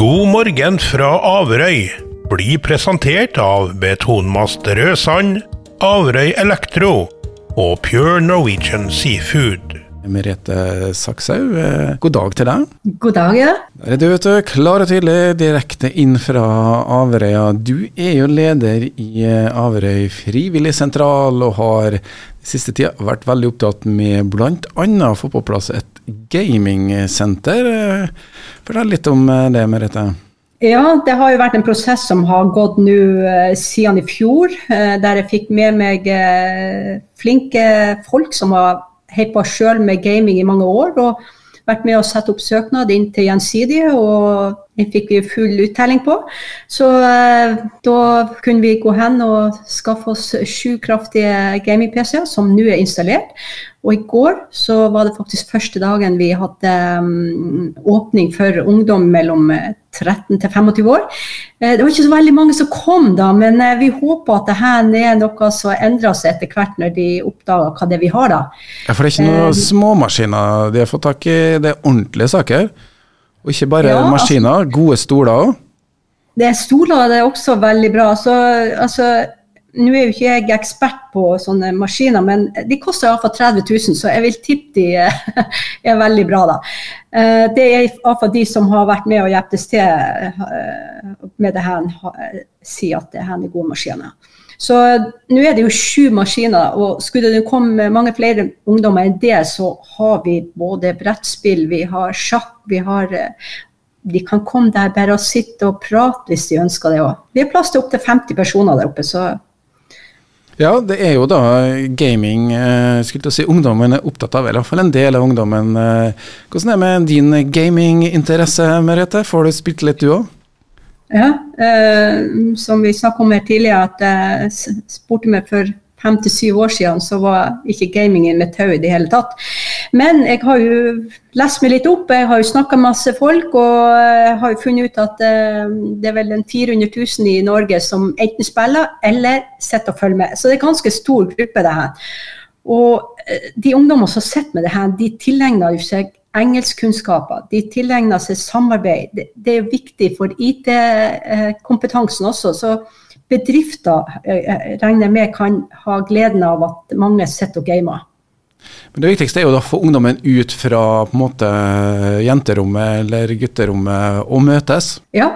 God morgen fra Averøy blir presentert av Betonmast Rødsand, Averøy Elektro og Pure Norwegian Seafood. Merete Sakshaug, eh, god dag til deg. God dag, ja. Der er du, vet du, klar og tydelig, direkte inn fra Averøya. Du er jo leder i Averøy frivillig sentral, og har siste tida vært veldig opptatt med bl.a. å få på plass et gamingsenter. Eh, Fortell litt om det, Merete. Ja, det har jo vært en prosess som har gått nå siden i fjor, der jeg fikk med meg flinke folk som har holdt på sjøl med gaming i mange år. og vært med å sette opp søknad inn til Gjensidige, og det fikk vi full uttelling på. Så eh, da kunne vi gå hen og skaffe oss sju kraftige gaming-PC-er som nå er installert. Og i går så var det faktisk første dagen vi hadde um, åpning for ungdom mellom 13 til 25 år. Eh, det var ikke så veldig mange som kom da, men eh, vi håper at det her er noe som endrer seg etter hvert når de oppdager hva det er vi har da. Ja, For det er ikke noen uh, småmaskiner de har fått tak i, det er ordentlige saker? Og ikke bare ja, maskiner, altså, gode stoler òg? Det er stoler, det er også veldig bra. Så, altså, nå er jo ikke jeg ekspert på sånne maskiner, men de koster iallfall 30 000, så jeg vil tippe de er veldig bra, da. Eh, det er iallfall de som har vært med og hjulpet til eh, med det her, sier at det her er gode maskiner. Så nå er det jo sju maskiner, og skulle det komme mange flere ungdommer enn det, så har vi både brettspill, vi har sjakk, vi har eh, de kan komme der bare og sitte og prate hvis de ønsker det òg. Vi har plass til opptil 50 personer der oppe, så ja, det er jo da gaming eh, skulle jeg si ungdommen er opptatt av, eller iallfall en del av ungdommen. Eh, hvordan er det med din gaminginteresse, Merete? Får du spilt litt, du òg? Ja, eh, som vi snakket om her tidligere, at jeg spurte meg for fem til syv år siden, så var ikke gamingen mitt tau i det hele tatt. Men jeg har jo lest meg litt opp, jeg har jo snakka masse folk, og jeg har jo funnet ut at eh, det er vel en 400 000 i Norge som enten spiller eller sitter og følger med. Så det er en ganske stor gruppe, det her. Og eh, de ungdommene som sitter med det her, de tilegner jo seg engelskkunnskaper. De tilegner seg samarbeid. Det, er viktig for IT-kompetansen også. så bedrifter eh, regner med kan ha gleden av at mange sitter og gamer. Men Det viktigste er jo å få ungdommen ut fra på en måte jenterommet eller gutterommet og møtes? Ja,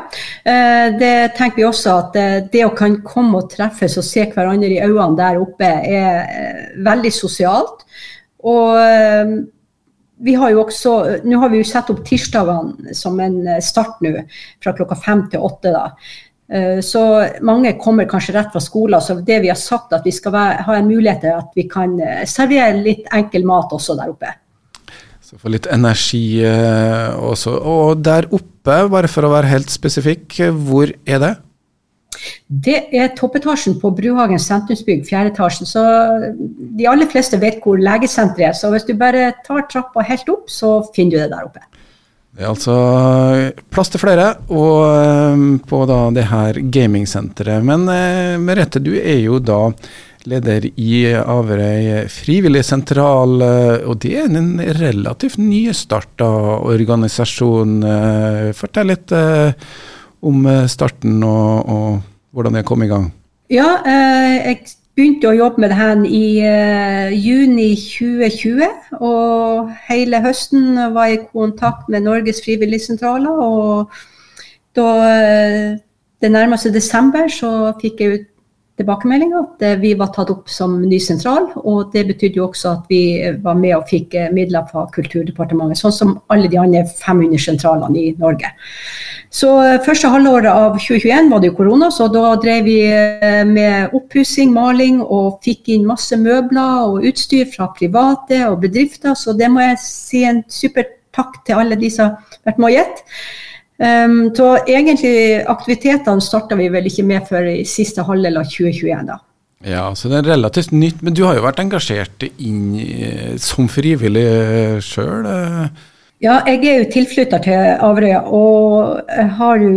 eh, det tenker vi også. At det å kan komme og treffes og se hverandre i øynene der oppe er veldig sosialt. Og vi har jo også, Nå har vi jo satt opp tirsdagene som en start nå, fra klokka fem til åtte. da. Eh, så mange kommer kanskje rett fra skolen. Så det vi har sagt, at vi skal ha en mulighet til at vi kan eh, servere litt enkel mat også der oppe. Så få litt energi eh, også. Og der oppe, bare for å være helt spesifikk, hvor er det? Det er toppetasjen på Bruhagen sentrumsbygg, fjerde etasjen. Så de aller fleste vet hvor legesenteret er. Så hvis du bare tar trappa helt opp, så finner du det der oppe. Det er altså plass til flere og, eh, på da det her gamingsenteret. Men uh, Merete, du er jo da leder i Averøy frivillig sentral, og det er en relativt nystarta organisasjon. Fortell litt om starten og, og, hvordan det kom i gang. Ja, jeg begynte å jobbe med det her i uh, juni 2020. Og hele høsten var jeg i kontakt med Norges frivilligsentraler. Og da uh, det nærmeste desember, så fikk jeg ut tilbakemelding at uh, vi var tatt opp som ny sentral. Og det betydde jo også at vi var med og fikk midler fra Kulturdepartementet. Sånn som alle de andre 500 sentralene i Norge. Så eh, Første halvåret av 2021 var det jo korona, så da drev vi eh, med oppussing, maling og fikk inn masse møbler og utstyr fra private og bedrifter. Så det må jeg si en super takk til alle de som har vært med og gitt. Um, så egentlig aktivitetene starta vi vel ikke med før i siste halvdel av 2021. da. Ja, så det er relativt nytt. Men du har jo vært engasjert inn som frivillig sjøl? Ja, jeg er jo tilflytter til Averøya, og har jo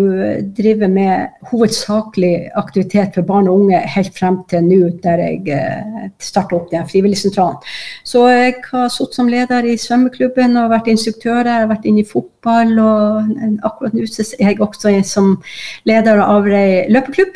drevet med hovedsakelig aktivitet for barn og unge helt frem til nå, der jeg eh, starta opp den frivilligsentralen. Så jeg har sittet som leder i svømmeklubben og vært instruktør der, vært inne i fotball, og akkurat nå er jeg også som leder av Averøy løpeklubb.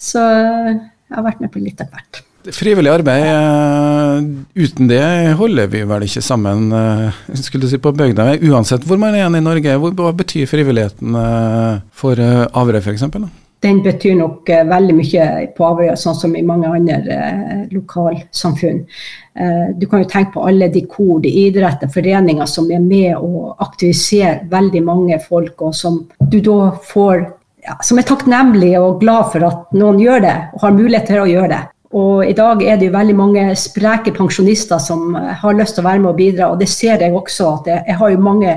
Så jeg har vært med på litt av hvert. Frivillig arbeid, eh, uten det holder vi vel ikke sammen eh, skulle du si på bygda. Uansett hvor man er igjen i Norge, hva betyr frivilligheten eh, for Averøy f.eks.? Den betyr nok veldig mye på Averøy, sånn som i mange andre lokalsamfunn. Du kan jo tenke på alle de kor, de idretter, foreninger som er med og aktiviserer veldig mange folk, og som du da får ja, som er takknemlige og glad for at noen gjør det, og har mulighet til å gjøre det. Og i dag er det jo veldig mange spreke pensjonister som har lyst til å være med og bidra, og det ser jeg også. at Jeg, jeg har jo mange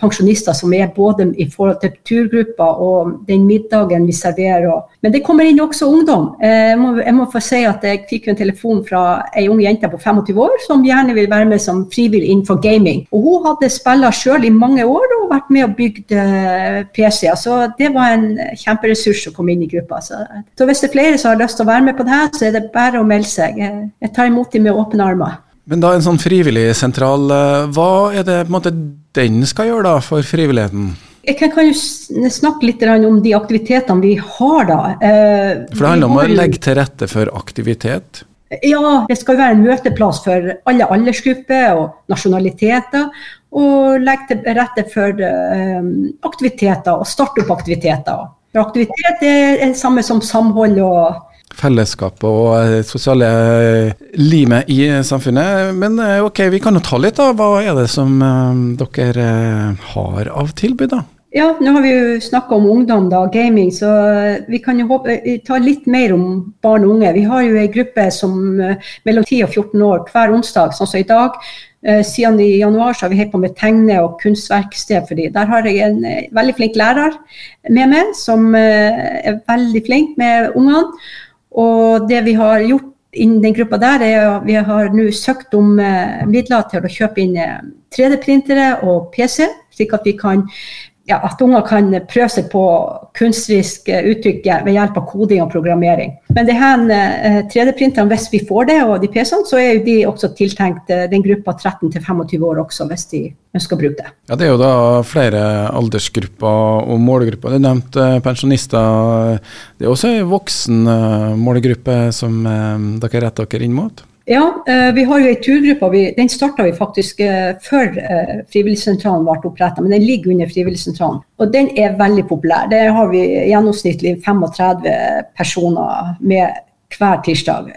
pensjonister som er både i forhold til turgrupper og den middagen vi serverer. Men det kommer inn også ungdom. Eh, jeg må, jeg må få si at jeg fikk en telefon fra ei ung jente på 25 år som gjerne vil være med som frivillig innenfor gaming. Og hun hadde spilla sjøl i mange år og vært med og bygd eh, PC-er. Så det var en kjemperessurs å komme inn i gruppa. Så, så hvis det er flere som har lyst til å være med på det her, så er det bare å melde seg. Jeg tar imot dem med åpne armer. Men da en sånn frivillig sentral, eh, hva er det måte den skal gjøre da for frivilligheten? Jeg kan, jo snakke litt om de aktivitetene vi har da. Eh, for det handler om å legge til rette for aktivitet? Ja, det skal være en møteplass for alle aldersgrupper og nasjonaliteter. Og legge til rette for um, aktiviteter og starte opp aktiviteter. For aktivitet er det samme som samhold og fellesskap og eh, sosiale limet i samfunnet. Men eh, ok, vi kan jo ta litt, da. Hva er det som eh, dere har av tilbud, da? Ja, nå har vi jo snakka om ungdom, da, gaming, så vi kan jo håpe, ta litt mer om barn og unge. Vi har jo ei gruppe som mellom 10 og 14 år hver onsdag, sånn som i dag. Siden i januar så har vi holdt på med tegne- og kunstverksted for dem. Der har jeg en veldig flink lærer med meg, som er veldig flink med ungene. Og det vi har gjort innen den gruppa der, er at vi har nå søkt om eh, midler til å kjøpe inn 3D-printere eh, og PC, slik at vi kan ja, at unger kan prøve seg på kunstnerisk eh, uttrykk ved hjelp av koding og programmering. Men det her 3D-printerne, hvis vi får det, og de PC-ene, så er de også tiltenkt den gruppa 13 25 år også, hvis de ønsker å bruke det. Ja, Det er jo da flere aldersgrupper og målgrupper. Du nevnte pensjonister. Det er også en voksen målgruppe som dere retter dere inn mot? Ja, eh, vi har jo ei turgruppe. Den starta vi faktisk eh, før eh, Frivilligsentralen ble oppretta, men den ligger under Frivilligsentralen. Og den er veldig populær. Der har vi gjennomsnittlig 35 personer med hver tirsdag.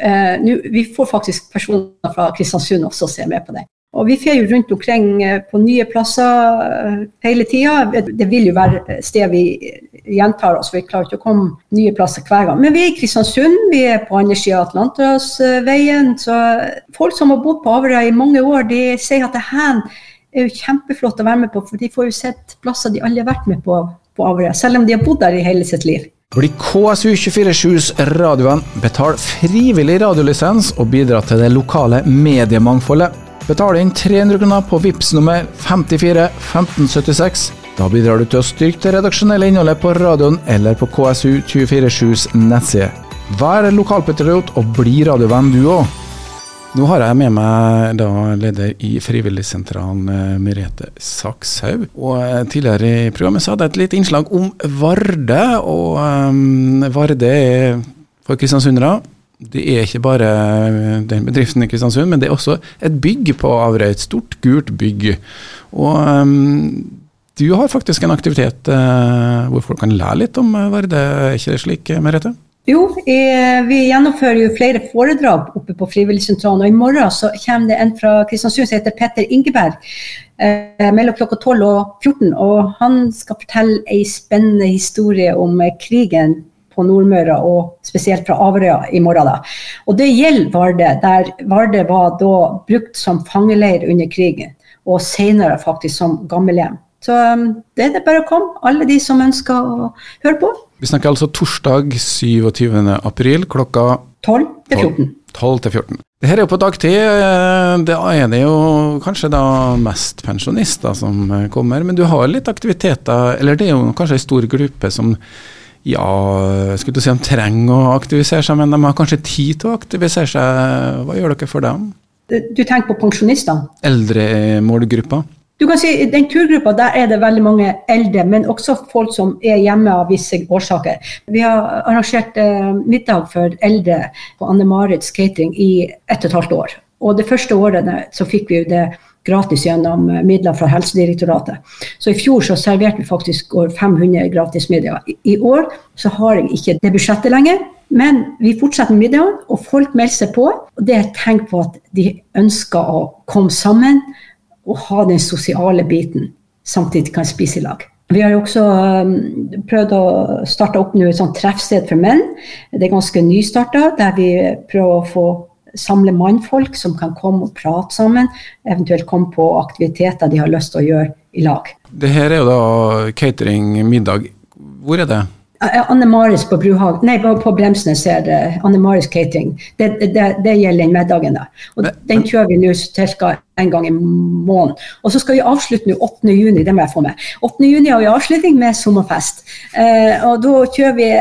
vi får faktisk personer fra Kristiansund også se med på det. Og vi fer jo rundt omkring eh, på nye plasser eh, hele tida. Det vil jo være sted vi gjentar oss, vi klarer ikke å komme nye plasser hver gang. Men vi er i Kristiansund, vi er på andre sida av Atlanterhavsveien. Så folk som har bodd på Averøy i mange år, de sier at det her er jo kjempeflott å være med på, for de får jo sett plasser de aldri har vært med på på Averøy, selv om de har bodd der i hele sitt liv. Bli KSU247s radioen, betal frivillig radiolisens og bidra til det lokale mediemangfoldet. Betal inn 300 kroner på VIPS nummer 54 1576. Da bidrar du til å styrke det redaksjonelle innholdet på radioen eller på KSU247s nettside. Vær lokalpatriot og bli radiovenn du òg. Nå har jeg med meg da leder i Frivilligsentralen, eh, Merete Sakshaug. Og eh, tidligere i programmet så hadde jeg et lite innslag om Varde. Og um, Varde er for kristiansundere det er ikke bare eh, den bedriften i Kristiansund, men det er også et bygg på Averøy. Et stort, gult bygg. Og um, du har faktisk en aktivitet uh, hvor folk kan lære litt om Varde, er ikke det slik, Merete? Jo, vi gjennomfører jo flere foredrag oppe på Frivilligsentralen. Og i morgen så kommer det en fra Kristiansund som heter Petter Ingeberg. Eh, mellom klokka 12 og 14. Og han skal fortelle ei spennende historie om krigen på Nordmøre, og spesielt fra Averøya i morgen. Da. Og det gjelder Vardø, der Vardø var da brukt som fangeleir under krigen, og senere faktisk som gammelhjem. Så um, det er det bare å komme, alle de som ønsker å høre på. Vi snakker altså torsdag 27. april klokka 12 til 14. 12 til 14. Det her er jo på dagtid. eh, Da er det jo kanskje da mest pensjonister som eh, kommer. Men du har litt aktiviteter, eller det er jo kanskje en stor gruppe som ja, skulle du si de trenger å aktivisere seg, men de har kanskje tid til å aktivisere seg. Hva gjør dere for dem? Du tenker på pensjonistene? Eldremålgruppa. Du kan si I den turgruppa der er det veldig mange eldre, men også folk som er hjemme av visse årsaker. Vi har arrangert eh, middag for eldre på Anne Marits catering i ett og et halvt år. Og det første året så fikk vi jo det gratis gjennom eh, midler fra Helsedirektoratet. Så i fjor så serverte vi faktisk over 500 gratismiddager. I, år så har jeg ikke det budsjettet lenger. Men vi fortsetter med middagen, og folk melder seg på. Og det er et tegn på at de ønsker å komme sammen og ha den sosiale biten, samtidig kan spise i lag. Vi har jo også um, prøvd å starte opp nå et sånt treffsted for menn. Det er ganske nystarta, der vi prøver å få samle mannfolk som kan komme og prate sammen. Eventuelt komme på aktiviteter de har lyst til å gjøre i lag. Det her er jo da catering, middag. Hvor er det? Anne Maris på Bruhag, nei, på Bremsnes er det Anne Maris catering. Det, det, det gjelder den middagen der. Og men, den kjører vi nå ca. en gang i måneden. Og så skal vi avslutte nå 8. juni, det må jeg få med. 8. juni har vi avslutning med sommerfest. Eh, og da kjører vi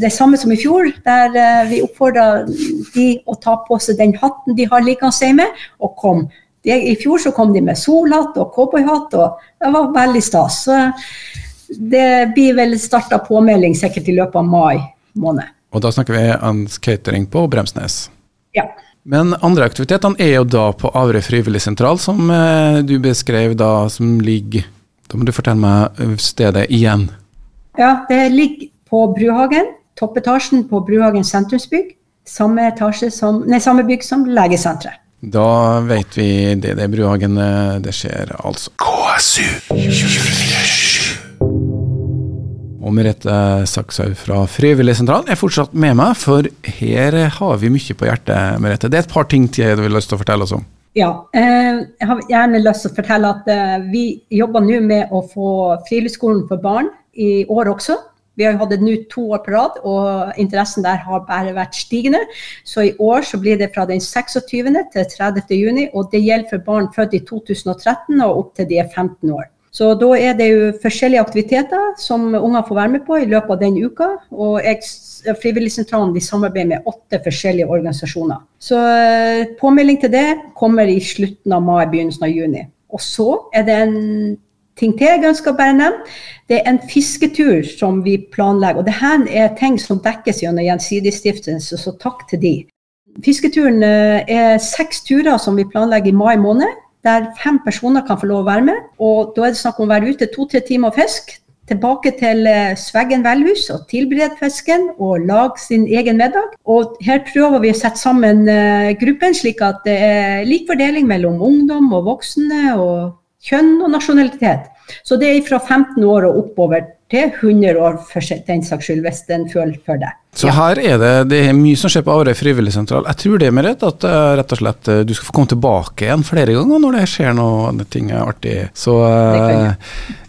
det samme som i fjor, der eh, vi oppfordrer de å ta på seg den hatten de har liggende hjemme, og kom. De, I fjor så kom de med solhatt og cowboyhatt, og det var veldig stas. Så, det blir vel starta påmelding sikkert i løpet av mai måned. Og da snakker vi om catering på Bremsnes? Ja. Men andre aktivitetene er jo da på Averøy frivilligsentral, som eh, du beskrev da, som ligger Da må du fortelle meg stedet igjen. Ja, det ligger på Bruhagen. Toppetasjen på Bruhagen sentrumsbygg. Samme, som, nei, samme bygg som legesenteret. Da vet vi det. Det er Bruhagen det skjer, altså. KSU 24 og Merete Sakshaug fra Frivilligsentralen er fortsatt med meg, for her har vi mye på hjertet, Merete. Det er et par ting til du vil lyst til å fortelle oss om. Ja, eh, jeg har gjerne lyst til å fortelle at eh, vi jobber nå med å få Friluftsskolen for barn i år også. Vi har jo hatt det nå to år på rad, og interessen der har bare vært stigende. Så i år så blir det fra den 26. til 30. juni, og det gjelder for barn født i 2013 og opp til de er 15 år. Så da er det jo forskjellige aktiviteter som unger får være med på i løpet av den uka. Og jeg, Frivilligsentralen de samarbeider med åtte forskjellige organisasjoner. Så eh, påmelding til det kommer i slutten av mai, begynnelsen av juni. Og så er det en ting til jeg ønsker å bare nevne. Det er en fisketur som vi planlegger. Og det her er ting som dekkes gjennom Gjensidigestiftelsen, så takk til de. Fisketuren eh, er seks turer som vi planlegger i mai måned der fem personer kan få lov å være med. Og da er det snakk om å være ute to-tre timer og fiske. Tilbake til eh, Sveggen velhus og tilberede fisken og lage sin egen middag. Og her prøver vi å sette sammen uh, gruppen slik at det er lik fordeling mellom ungdom og voksne, og kjønn og nasjonalitet. Så det er fra 15 år og oppover til 100 år for den saks skyld, hvis den føler for det. Så her er det, det er mye som skjer på Aure frivilligsentral. Jeg tror det er med rett at uh, rett og slett uh, du skal få komme tilbake igjen flere ganger når det skjer noe ting artig. Så uh,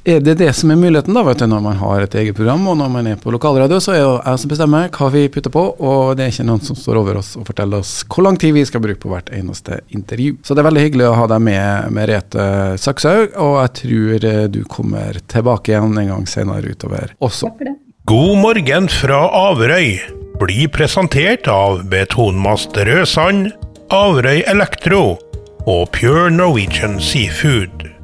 er det det som er muligheten da, vet du, når man har et eget program og når man er på lokalradio, så er det jeg som bestemmer hva vi putter på, og det er ikke noen som står over oss og forteller oss hvor lang tid vi skal bruke på hvert eneste intervju. Så det er veldig hyggelig å ha deg med, Merete Sakshaug, og jeg tror du kommer tilbake igjen en gang senere utover også. Takk for det. God morgen fra Averøy blir presentert av Betonmast Rødsand, Averøy Elektro og Pure Norwegian Seafood.